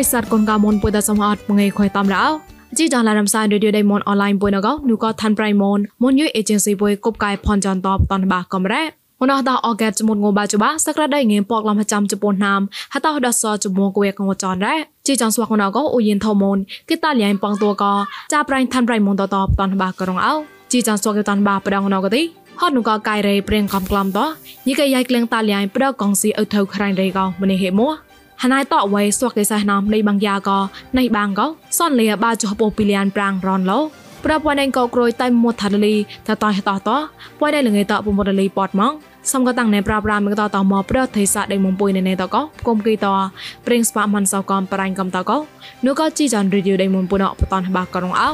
រិស័តកូនកៅមុនពុយតសមអត់មងៃខុយតំរោជីចងឡារំសាយរឌីយោដៃមនអនឡាញពុយណកនូក៏ឋានប្រៃមនមុនយូអេเจนស៊ីពុយគប់កាយផនចនតបតនបាកំរ៉េមនអតអកែចមុនងបាចបាសក្រាដៃងៀមពកលំចាំជប៉ុនណាមហតអដសជមុគវេកងចនរ៉េជីចងស្វាក់មនក៏អ៊ូយិនថមនគិតាលៀងប៉ងតួក៏ចាប្រៃឋានប្រៃមនតតបតនបាករងអោជីចងស្វាក់តនបាប្រដងណកទីហត់នូក៏កាយរេព្រៀងកំក្លំតញីកយ៉ៃក្លៀងតាលៀងប្រកងស៊ីអ៊ូថៅខ្រាញ់រេក៏ម្នេះហេមួហ ណៃតអវៃស្វកេសះណំនៃបางយ៉ាក៏នៃបាងក៏សនលាបាចុះពោពីលៀនប្រាំងរនឡូប្រពន្ធឯងក៏ក្រួយតៃមួថាលីតតៃតតពួយដែលលងេតពុំរលីប៉តម៉ងសំក៏តាំងណែប្រាប្រាមកតតមកប្រទេសាដេមុំពុយណែតក៏គុំគីតព្រិងស្វាមិនសោកំបរាញ់កំតក៏នោះក៏ជីចានរីឌីដេមុំពុណបតនបាករងអោ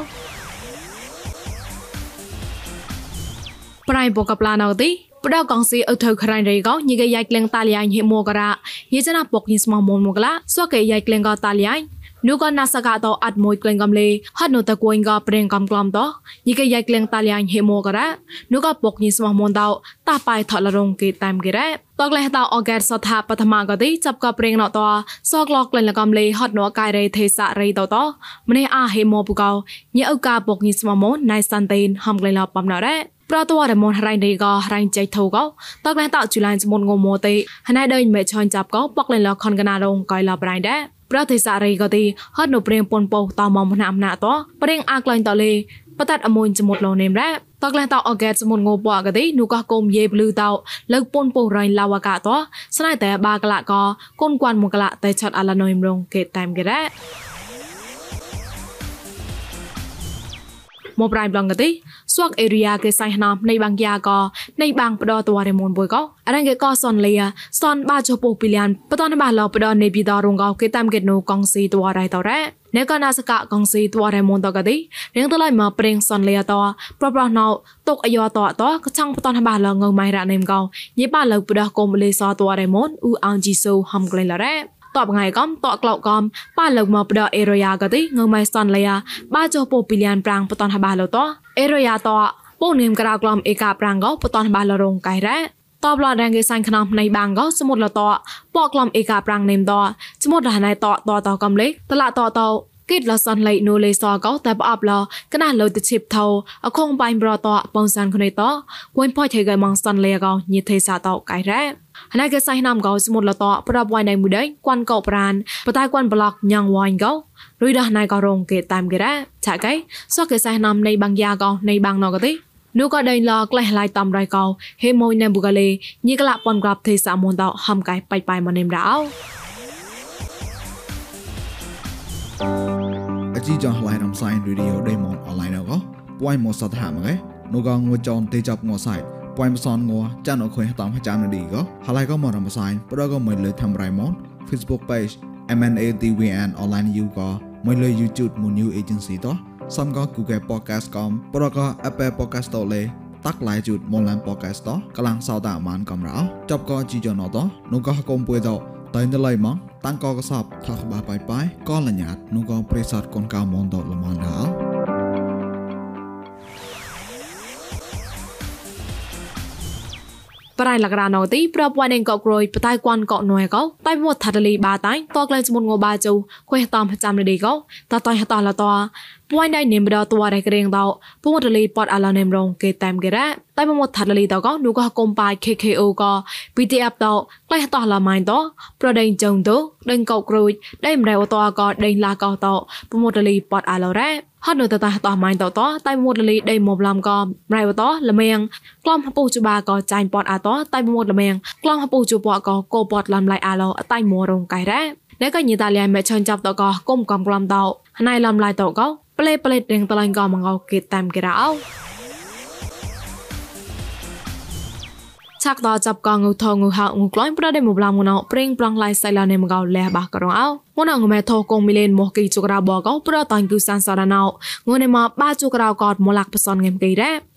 ប្រៃបកប្លាណៅទី ផ្ដោកងស៊ីអ៊ុថៅក្រៃរីកោញីកយ៉ាយក្លងតាលីយ៉ាញហេមួករ៉ាញីចណាបុកញីស្មោមុនមកឡាសក់កយ៉ាយក្លងកតាលីយ៉ាញនូកណាសកាតអត់មួយក្លែងកំលេហត់នូតកួយកប្រេងកំក្លំតញីកយ៉ាយក្លែងតាលីយ៉ាញហេមួករ៉ានូកបុកញីស្មោះមុនតោតាប៉ៃថលរងគេតាមគេរ៉ាតកលះតោអកែសថាបឋមក៏ទីចាប់ក៏ប្រេងណតសកលក្លែងលកំលេហត់នូកាយរេទេសរេតតម្នេះអាហេមួបូកោញីអុកាបុកញីស្មោះមុនណៃសាន់តេនហំក្លែងលបំណរ៉ា ប្រតវរមនរៃនេះក៏រៃចៃធូក៏តកណះតជូលានសមុនងមទេហណៃដេញមេឆាញ់ចាប់ក៏បកលេលខនកណារងកៃលប្រៃដែរប្រតិសារីក៏ទីហត់នៅព្រៀងពនពោតមកមណាមណាតព្រៀងអាក្លែងតលេបតាត់អមូនចមុតលោនេមរ៉ាតកលះតអកេតសមុនងោបអកទេនូកោះគុំយេប្លឺតោលើកពុនពុរៃឡាវកាតស្នៃតែបាកលៈកកូនគួនមកលៈតែឆាត់អឡាណយមរងកេតតាមគេរ៉ា មកប្រៃប្លងកទីស្វាក់អេរីយ៉ាគេសៃណាមនៃបាំងយ៉ាក៏នៃបាំងបដតវ៉ារេមុនបុយក៏អរងគេក៏សនលីសនបាជពោពីលៀនបតនបាឡបដនៃពីតរងក៏គេតាំគេណូកងស៊ីតវ៉ារៃតរ៉ាអ្នកកណាសកកងស៊ីតវ៉ារេមុនតកទីរៀងតឡៃមកប្រេងសនលីតប្រប្រណៅតុកអាយ៉តតកឆាំងបតនបាឡងងម៉ៃរ៉ានេមកោញីបាឡបដកុំលេសតវ៉ារេមុនអ៊ូអងជីសូហំក្លែងឡរ៉ា តបងៃកំតក្លោកកំប៉ាលើកមកបដអេរយ៉ាកទីងើម៉ៃសនលយ៉ាបាចុះពោពីលៀនប្រាំងបតនហបាឡតអេរយ៉ាតពោនេមក្រៅក្លំអេកាប្រាំងកបតនហបាឡរងកៃរ៉ាតបឡរងគេសាញ់ខ្នំនៃបាងកសមុទ្រលតពកក្លំអេកាប្រាំងនេមតសមុទ្រណៃតតតកំលេតឡាតតគិតលសនលៃនូលេសកោតែបអបឡកណាលោតឈិបថោអខងបៃប្រតបងសានគនេតគួនផយថៃកៃម៉ងសនលេកោញិទេសាតកៃរ៉ា ហណៃកសៃណាំកោសមុទ្រលតប្រាប់វ៉ៃណៃមួយដេគួនកោប្រានបតៃគួនប្លុកញ៉ាងវ៉ៃកោរុយដះណៃកោរងគេតាមកេរ៉ាឆាកៃសកេសៃណាំនៃបាំងយ៉ាកោនៃបាំងណកទេនោះក៏ដេញឡក្លេះឡៃតំរៃកោហេមួយណែបុកលេញីក្លាប៉ុនក្រាប់ទេសាមុនតហំកៃបៃបៃមកនេមរោអជីចងឡៃរំសាយរីឌីអូដេម៉ុនអនឡាញកោពួយមកសតហាមកែនោះក៏ងួចនទេចាប់ងសៃ ពួយមិនសនងัวចានអខុយតាមចាំនេះក៏ហើយក៏មករំសាយប្រក៏មិនលើធ្វើរៃមក Facebook page MNADWN online you ក៏មិនលើ YouTube មួយ new agency តោះសំក៏ Google podcast កំប្រក៏ Apple podcast តលេតាក់ឡាយជូតមកឡាន podcast តោះកលាំងសោតាអាមានកំរោចប់ក៏ជីយ៉ណតោះនោះក៏កុំពួយតោះតៃណឡៃមកតាំងក៏កសបថាក្បាបាយបាយក៏លញ្ញាតនោះក៏ប្រេសតកូនកៅមនតល្មនដល់ ប្រៃលក្រាណូទីប្រពវ៉ានេងកក្រួយបតៃគួនកកណួយកោតៃវត់ថាតលីបាតៃតក្លែចមុនងបាជូខ្វេះតំចាំលីកោតតៃហតឡតពួយដៃនេមបដតវរេក្រេងតោពុងតលីប៉តអាឡនេមរងគេតាមគេរ៉ាតៃមមត់ថាតលីតកោនូកកុំបាយ KKO ក PDF តក្លែះតឡម៉ៃតប្រដេងចុងតដេងកោក្រួយដេមរែវតកដេងឡាកោតពុំតលីប៉តអាឡរ៉ាហត់នៅតតតម៉ៃតតតៃមុតលលីដេមកឡំក៏រៃវតលមៀងក្លំហពូជបាក៏ចាញ់ពតអាតតៃមុតលមៀងក្លំហពូជបក៏កោពតឡំឡៃអាឡតៃមរងកៃរ៉ាអ្នកក៏ញីតាលៀមេឆាញ់ចាប់តក៏គុំកំក្លំតណៃឡំឡៃតក៏ប្លេប្លេរៀងតឡាញ់ក៏មកងគេតាមគេរោ ឆាក់តចាប់កងងូថងូហៅងូក្លាញ់ប្រដេមកឡាមណោព្រិងប្រងឡៃសៃឡានេមកោលះបាករងអោមនងមេថោកងមីលេនមកគីជុករោបកោប្រតាញ់គូសានសារណោងូនេមកបាជុករោកោតមលាក់បសនងេមគីរ៉ាងងក្លនឋានងណកទីទីសេមលេកោបាងងចាំក្លំក្រៅ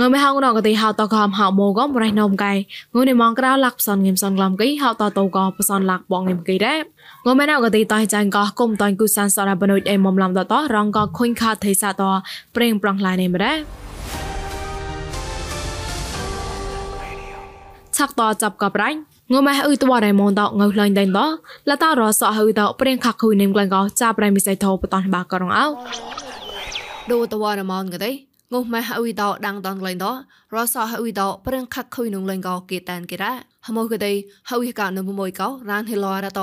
ងើមិនហងរងកទីហៅតកមហៅមកងប្រៃនំកៃងើនេះមងក្រៅលាក់ផ្សនងឹមសនក្លំកៃហៅតតោកផ្សនលាក់បងងឹមកៃដែរងើមិនអកទីតៃចាញ់កោគុំតាញ់គូសានសរ៉ាបនុយអេមុំឡំតតរងកខុញខាថៃសាតប្រេងប្រងឡាយនេះម្ដែរឆាក់តចាប់កបរ៉ាញ់ងើម៉ែអ៊ឺតវ៉ារ៉ៃម៉ុនតងើខ្លាញ់ដេញតលតារសអហឺតព្រៀងខាក់គូនឹមក្លែងកោចាប់រ៉ៃមីសៃធោបតនបាករងអោដូតវ៉ារម៉ុនកទេ ងុះម៉ែអ៊ុយតដាំងតនក្លែងតរសអហ៊ុយតប្រេងខាក់ខុយនឹងលែងក៏គេតានគេរ៉ាហមកទេហើយកានៅមួយកោរានហេឡរត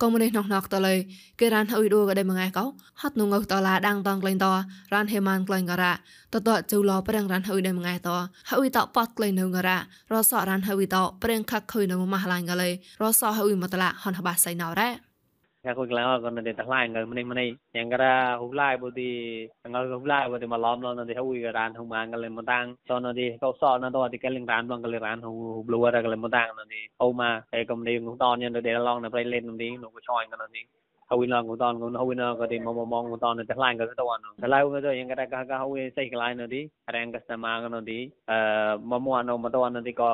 កុំនេះណោះណោះតលើគេរានហើយឌូក៏ដែរមួយកោហត់នងតឡាដាំងតងក្លែងតរានហេម៉ានក្លែងការ៉ាតតជូឡប្រេងរានហើយដែរមួយតហើយតប៉តក្លែងនៅការ៉ារសរានហើយតប្រេងខាក់ខុយនៅម៉ាស់ឡាញ់ក៏លេរសហើយមកតឡាហនហបាសៃណោរ៉ា ya ko klang ko na de tahlai ngal mani mani yang gara hulai bo di ngal hulai bo di malom lo na de hui ga ran hung mang ngal mo tang so na di ko so na do di ka ling ran long ngal ran hu blua ra ngal mo tang na di au ma e kom di ngung ton yan de long na play lên di no ko choi ngal di hui na ngung ton ngung hui na ko di mo mo mong ngung ton na tahlai ngal to no tahlai ko do yang gara ka ka hui sai kalai na di rang ka sama ngal di eh mo mo no mo ton na di ko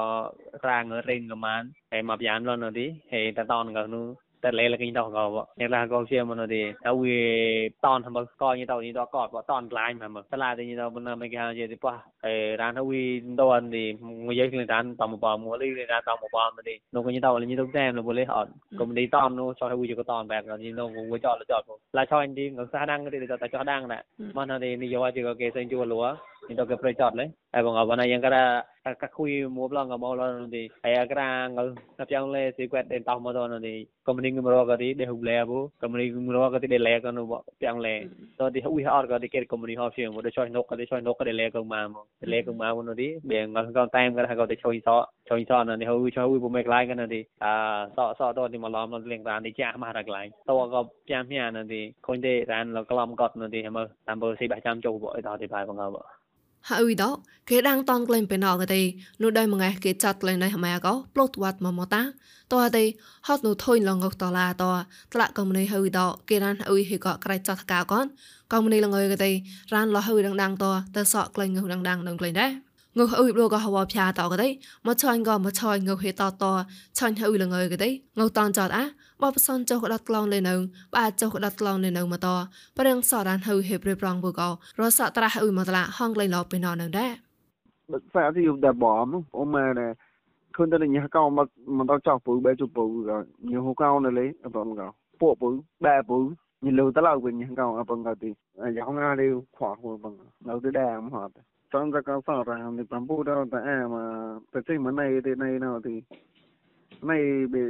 rang ngal ring man e ma pian lo na di he ta ton ngal nu តែលេលកញតកោអ្នកឡាកោជាមនទេអវីតនហមកកញតញតកតបតនក្លាញមកតឡាទេញតបនមកហាជាទីប៉ះអេរានអវីតនទីមួយយកលេតានតំបមួលីលេតាតំបមទេនោះកញតលញតតែមលបលេអត់កុំទីតននោះចោះវីយកតនបែកញនោះងចោលចោលឡាឆោអញទីងសាដាំងទេតចោះដាំងណាមកទេនិយោជាកេសេងជួលលួញតកប្រចតលេហើយបងអវណាយ៉ាងកាកាคุยមួប្លងកមកលនទីហើយអាក្រាងទៅយ៉ាងលេស៊ីគាត់ដេនតោមកទៅនទី company ngumro ka di de huble bu company ngumro ka di de le ka no piang le to di hui har ka di ke company ho phim mo de choi nok ka di choi nok ka de le ka ma mo de le ka ma mo no di be ngal ka time ka ka de choi so choi so na ni hui choi hui bu me klai ka na di a so so to di ma lom no leng ran di cha ma ra klai to ka piang mia na di khoi de ran lo klom got no di ma tam bo si ba cham chou bo to di bai ba nga bo ហើយដកគេដាំងតនក្លែងពេលណកទេនោះដែរមួយគេចាត់ក្លែងណៃហម៉ាកោប្លុតវត្តមកមកតាតើទេហត់នោះថុយឡងកតឡាតត្លាក់កុំនេះហើយដកគេរានអ៊ុយហេកក្រៃចាត់កៅកនកុំនេះលងើយទេរានលោះហើយដងដាំងតទៅសក់ក្លែងងើដងដាំងនឹងក្លែងដែរងើអ៊ុយប្លកហវផ្យាតកទេមកឆាញ់ក៏មកឆាញ់ងើហេតតឆាញ់ហើយលងើយទេងើតនចតអា បបសនចុះក្តាត់ក្លោនលេនៅបាទចុះក្តាត់ក្លោនលេនៅមកតប្រឹងសរានហើយហេប្រេប្រងបុកោរសត្រាស់អ៊ុយមកតឡាហងលេឡោពេលណនៅដែរដឹកសាទីតែបំអូម៉ែដែរឃើញតែញ៉ាកោមកមកដល់ចោះពូបែជពូញ៉ាហូកោនៅលេអត់តកោពួកពូបែពូញ៉ាលូតឡៅវិញញ៉ាកោអបងកទីយ៉ាងណាលេខ្វះបងនៅទៅដែរមហត់ចង់តែកោសរាមនេះបំពូដល់តែអាមកទៅជិះមកណៃទីណៃណៅទីណៃបេ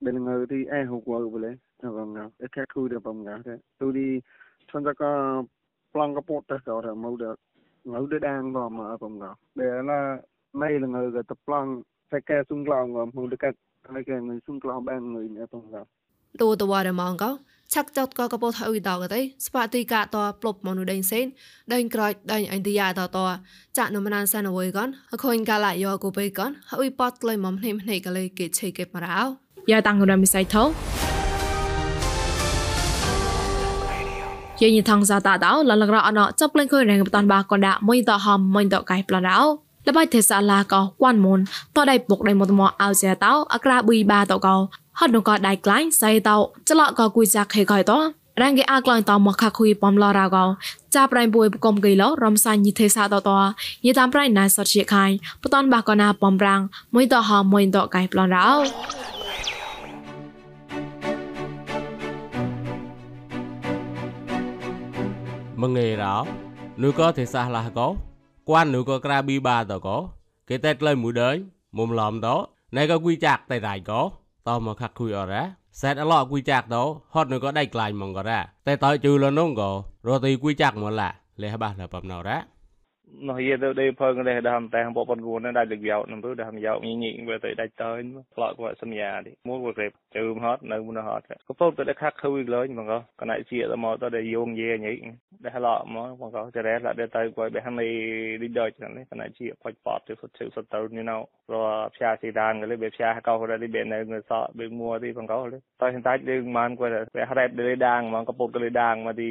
bên người thì ai hụt vợ vậy nó vâng ngào cái khác khui được vâng ngào thế tôi đi xong ra có plan cái bột tất cả rồi mau được ngấu để đang vào mà vâng ngào để là nay là người người tập plan phải kê xung lòng ngầm không được cái cái cái người xung lòng ban người nữa vâng ngào តួតវ៉ារម៉ងកោឆាក់ចតកកពោថអ៊ុយតកទេស្បាទីកាតប្លុបមនុដេងសេនដេងក្រោយដេងអិនឌីយ៉ាតតចាក់នំណានសានអវ័យកនអខូនកាឡាយោកូបេកនអ៊ុយប៉តក្លៃមុំនេះនេះកលេគេឆេគេមរោយ៉ាតាំងរំសៃថោយាយថងសាតាតោលលករអណចាប់លេងខុយរ ងបតនបាកនដាមួយតហំមួយតកៃប្លណោលបៃទេសាឡាកោគួនមុនតដៃពុកដៃមតមអោសែតោអក្រាប៊ីបាតកោហត់នកដៃក្លាញ់សៃតោចលកោគួយចាក់ខេកយតោរងគេអាក្លាញ់តមកខខុយបំឡរកោចាប្រៃបុយកុំគីឡរំសាញ់ញិទេសាតតយិតាមប្រៃណាសតជាខៃបតនបាកណាបំរាំងមួយតហមមួយតកៃប្លនរោ menge rao nuôi có thì sa là có. Quan nuôi có kra bi ba tờ có. Cái tết lên mũi đới, mồm lòm đó. Này có quy chạc tay đại có. Tao mà khắc khui ở ra xét ở lọ quy chạc đó hot nuôi có đầy lại mong có ra tay tới chư lên nông có. Rồi thì quy chạc mà là lẽ ba là bầm nào ra នោះយេទៅដេផើងនេះដើមតែបបនគូនេះដាច់លឹកយោនឹងទៅដើមយោញញញវាទៅដាច់ទៅផ្លក់គាត់សញ្ញាទីមួយវារេបជើមហត់នៅមុនហត់ក៏ពោទៅខាក់ខើលើញបងក៏កណៃជាទៅមកទៅយងយេញញដែលឡក់មកបងក៏ចរ៉ែឡាទៅទៅគាត់បែហនេះឌីដូចនេះកណៃជាផាច់ប៉តទៅសុទ្ធជើសុទ្ធទៅនេះណៅរផ្សាស៊ីដានក៏លេបផ្សាកោរ៉ាឌីបែនៅងសបេមួទីបងក៏លេតើ hiện tại យើងបានគាត់បែហរ៉ែបដេដាងមកក៏ពុកក៏លេដាងមកទី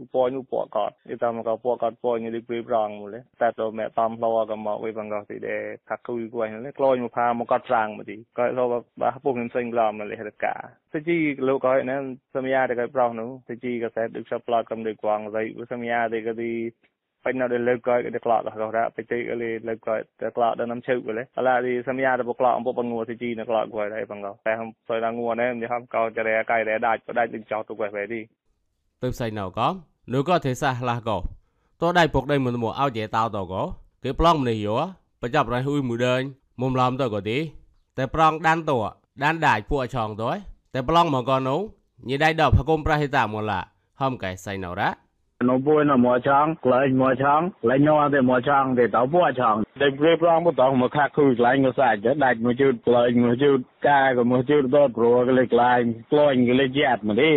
វិញតមកកពុតមកកាទីគេប៉ុញមកកាកាពុយណាចេះកពុតកលាទីលោបពុះចាំជុចាំជុអតាហ្នឹងឯបងកមកកាចាំជុទីក្លាយដល់ចាំជុក៏បុក្លាយលោពញពកកតយតាមក៏ពកកតពញនេះព្រីប្រងមូលតែទៅមេតំលោក៏មកវិញបងកទីដេថាគួយគួយនេះក្លយមកផាមកកតស្រាងមកទីក៏លោបពុះខ្ញុំសេងក្លំមកលេហរកាទៅជីលោកក៏ណាសមយាតែក៏ប្រោះនោះទៅជីក៏តែដឹកសប្លតកំដឹកគងទៅសមយាតែក៏ទីពេញនៅលើកយទៅក្លោកក៏រ៉ាទៅទីក៏លេលើកយទៅក្លោកដល់ năm chữ rồi đấy là thì xem nhà được ក្លោកអំពបងងួទៅជីនៅក្លោកគួយដែរបងក៏តែហំទៅដល់ងួនេះមិនហំក៏ចរែកាយដែរដាច់ក៏ដាច់នឹងចោតទៅគួយវិញទីទៅផ្សេងនៅក៏ នោះក៏ទេសាឡាក៏តដៃពុកដៃមិនមកអោចេតោតក៏គេប្លង់ម្នេះយោប្រចាប់រៃហ៊ុយមួយដើញមុំឡំទៅក៏ទីតែប្រងដានតដានដាច់ពួកឆងទៅតែប្លង់មកក៏នោះញីដៃដបហគុំប្រហិតាមឡាហំកែសៃណរ៉ា nó bôi nó mua chong lấy mua chong lấy nhau thì mua chong thì tao mua chong để về prong một tao một khác khui lại ngồi sai chứ đặt một chút lấy một chút ca của một chút đó pro cái lịch lại lôi cái lịch giặt mà đi để khui xong nó thì là câu bôi nó thì để về ការកុំជឿដល់ព្រោះក៏លេខ្លាញ់ខ្លាញ់ក៏លេយ៉ាត់មកទេ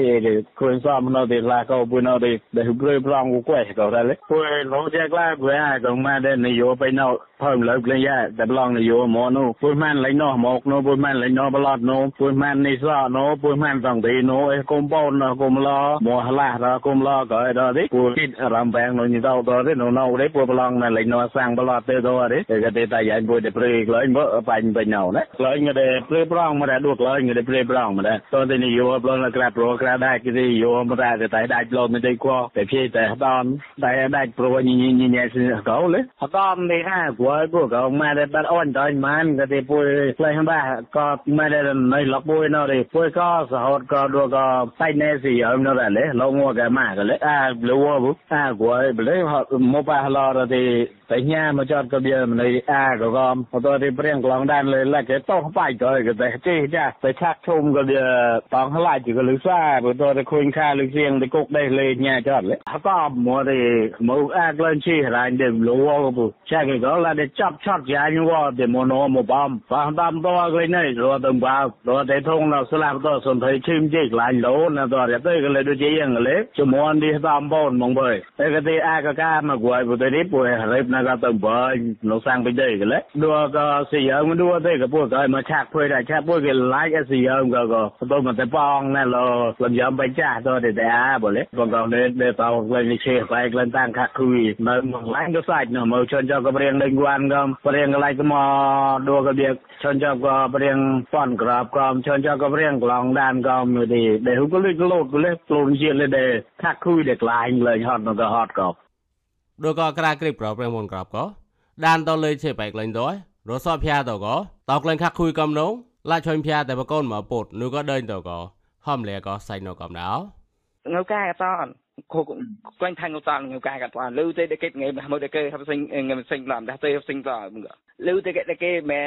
គ្រឿងសំណោទេឡាក៏ពុណោទេដែលព្រឺប្រងគួយក៏ដែរពុយលោកជាខ្លាព្រោះក៏មកដែរនយោបាយណោភើមលើកលេយ៉ាតែឡងនយោមកនោះពុយម៉ានលេងណោះមកនោះពុយម៉ានលេងណោះប្លត់នោះពុយម៉ាននេះសោះនោះពុយម៉ានសងទីនោះអេកុំបោណោះកុំឡោមកហឡាដល់កុំឡោក៏ដល់ទេពុយគិតរំបែងនោះនេះដល់ដល់ទេនោះណោទេពុយប្លងណែលេងណោះសាំងប្លត់ទេដល់ទេគេតែយ៉ាពុយតែព្រឺខ្លាញ់បើបាញ់បាញ់ណោណាខ្លាញ់ក៏ដែរព្រឺមិនដួកឡើយគេព្រៃប្រងមិនតើនយោប្លងក្រាប្រក្រាដាច់គេយោមិនដែរតែដាច់ប្លងមិនដែរគោតែភីតែដល់តែដាច់ប្រញញញញសិកោលេអត់ដល់នេះហាគួយគួយកោម៉ែតែបាត់អូនដល់ម៉ានក៏ទេពួយផ្លេះបាក៏ម៉ែតែនៅលកពួយនៅទេពួយក៏សហតក៏ដួក៏តែណែស៊ីអឹមនៅដែរលេលោកមកកែម៉ាក៏លេអាលួបអាគួយប្លេមកបាឡរទេតែញ៉ាមកចតក៏វាមិនអាក៏ក៏អត់ទេព្រៀងក្លងដែរលេលកគេតោះបាច់ក៏គេដែលចេះចាស់តែឆាក់ឈុំក៏បងខ្លាចក៏លឺសាបើតតែខូនខាលឺសៀងតែគុកដេះលេញញ៉ាចត់លេហកមកទេមកអាក្លែងជីរ៉ាញ់ទេលោក៏ឆាក់ក៏ឡាតែចាប់ឆត់យ៉ាងវ៉ទេមកណោមកបំបានតាមតក្លែងនេះរត់ទៅបើរត់តែធងដល់ស្លាប់តសន្ធិឈឹមជេក្លាញ់លោណាតរទៅក៏លេដូចជាយ៉ាងលេជំនន់នេះតាមបងមកបើតែក៏ទេអាកកាមកគួយបើទៅនេះពួយរៀបណាក៏ទៅបើលោកសាំងពីដែរក៏លេដួក៏សៀងមិនដួទេក៏ពួកក៏មកឆាក់ភួយដែរឆាបុយវាឡាយអសិយមក៏ក៏ទៅមកតែប៉ងណែលោលំយំបច្ចាស់ទៅតែអាបលេបងក៏នៅនៅតោក្លែងនេះឆេបែក្លែងតាំងខាក់គួយនៅមកឡាញក៏សាច់នោះមកជន់ចោក៏ប្រៀងដេញវ៉ាន់ក៏ប្រៀងកន្លែងក៏មកដួក៏វាជន់ចោក៏ប្រៀងប៉នក្របក៏ជន់ចោក៏ប្រៀងក្លងដានក៏មួយទេដែលហ៊ូក៏លុយក្លោតលេខ្លួនជាតិលេដែលខាក់គួយដែលក្លែងលែងហត់នោះក៏ហត់ក៏ដូចក៏ក្រាក្រីបប្រប្រៀងមុនក្របក៏ដានតលើឆេបែក្លែងទៅរសោភះទៅក៏តោក្លែងខាក់គួយកំនង ឡាជួយភ័យតែបកូនមកពុតនោះក៏ដេញទៅក៏ហំលែក៏សៃនៅកំដៅ ngau ca ka ton ko quanh thanh ngau ton ngau ca ka ton lưu tê để kết ngày mà để cái học sinh ngày sinh làm đã tê học sinh làm lưu tê cái cái mẹ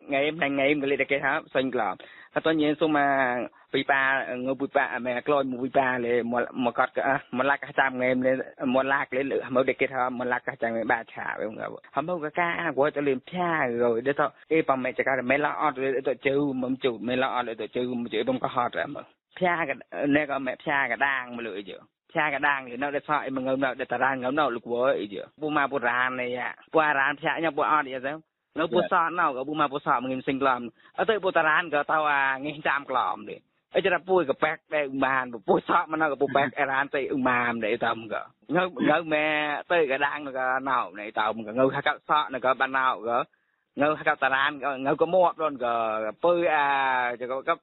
ngày em ngày ngày em cái để cái học sinh làm ហើយតើញ៉េសុំមកពីប៉ាងើពីប៉ាមែក្លយមួយពីប៉ាលេមកមកកត់មកឡាក់ចាំងេមលេមកឡាក់លេមកដេកគេថាមកឡាក់ចាំងេបាឆាវិញហមមកកាគាត់ទៅលៀមផ្សា rồi để tao ê bà mẹ chắc là mẹ lo ọt rồi tao chữ mầm chủ mẹ lo ọt rồi tao chữ mầm chữ đông có hot rồi mà ផ្សាកនេះក៏មេផ្សាកដាងមកលើយើផ្សាកដាងនៅតែសក់មកងើមនៅតែរានងើមនៅលោកវើអីយើពូមកពូរាននេះពូអារានផ្សាកញ៉ាំពូអត់អីទៅនៅពូសក់នៅក៏ពូមកពូសក់មកងឹមសិងក្លំអត់ទៅពូតារានក៏ទៅអាងឹមចាំក្លំនេះអីចាពួយកប៉ែកដែរឧបានពូសក់មកនៅក៏ពូប៉ែកអារានទៅឧបានដែរតាមក៏ងើងើម៉ែទៅកដាងក៏ណៅនេះតាមក៏ងើខាត់សក់ក៏បានណៅក៏ងើខាត់តារានក៏ងើក៏មាត់ដល់ក៏ពើអាក៏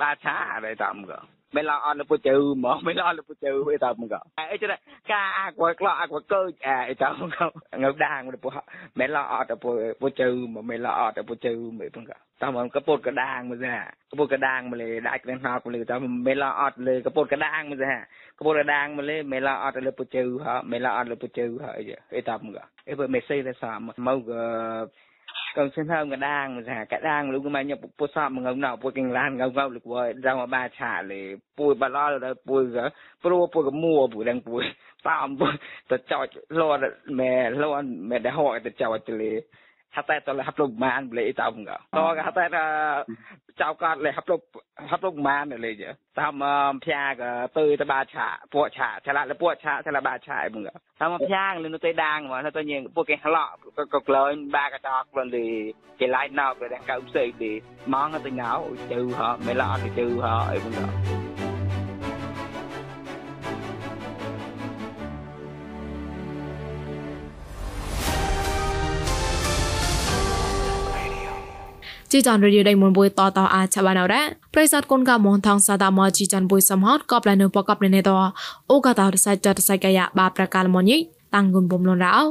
바차 담가 melon on the put you mom melon on the put you with up go ai chứ ca a của lo a của cơ à ai tao không không ngọc đàng được melon on the put put you mà melon on the put you mấy phong go tao mà cái put cái đàng mà ra cái put cái đàng mà lấy đại cái học lấy tao melon on lấy cái put cái đàng mà ra cái put cái đàng mà lấy melon on the put you hả melon on the put you hả ai tao go ai bữa messi là sao mà mau còn xem hơn cả đang mà giả cả đang lúc mà nhập bộ sọp mà ngông nào bộ kinh lan ngông ngông lúc vừa ra mà ba trả lệ bùi bà lo rồi bùi gỡ bùi bùi cái mua bùi đang bùi tạm bùi tao cho lo mẹ lo mẹ đã hỏi tao cho lệ lì hát tay tờ là hát lục man lì tạm ngờ to cái hát tay là ចៅកាត់លេហាប់លុបហាប់លុបម៉ានលេចតាមភៀកទៅទៅបាឆាពួកឆាឆ្លាក់លពួកឆាឆ្លាក់បាឆាអីมึงតាមភៀកលនៅទៅដាងមកទៅញៀងពួកគេហឡក់ក៏ក្លែងបា ជីចាន់រីឌីដៃមុនបុយតតអាឆបាណរ៉ាប្រិស័តគុនកមនថងសាតាមជីចាន់បុយសំហតកបលនៅបកបនៅនេតអូកតារសៃចតសៃកាយបាប្រកាលមញីតាំងគុនបំលនរោ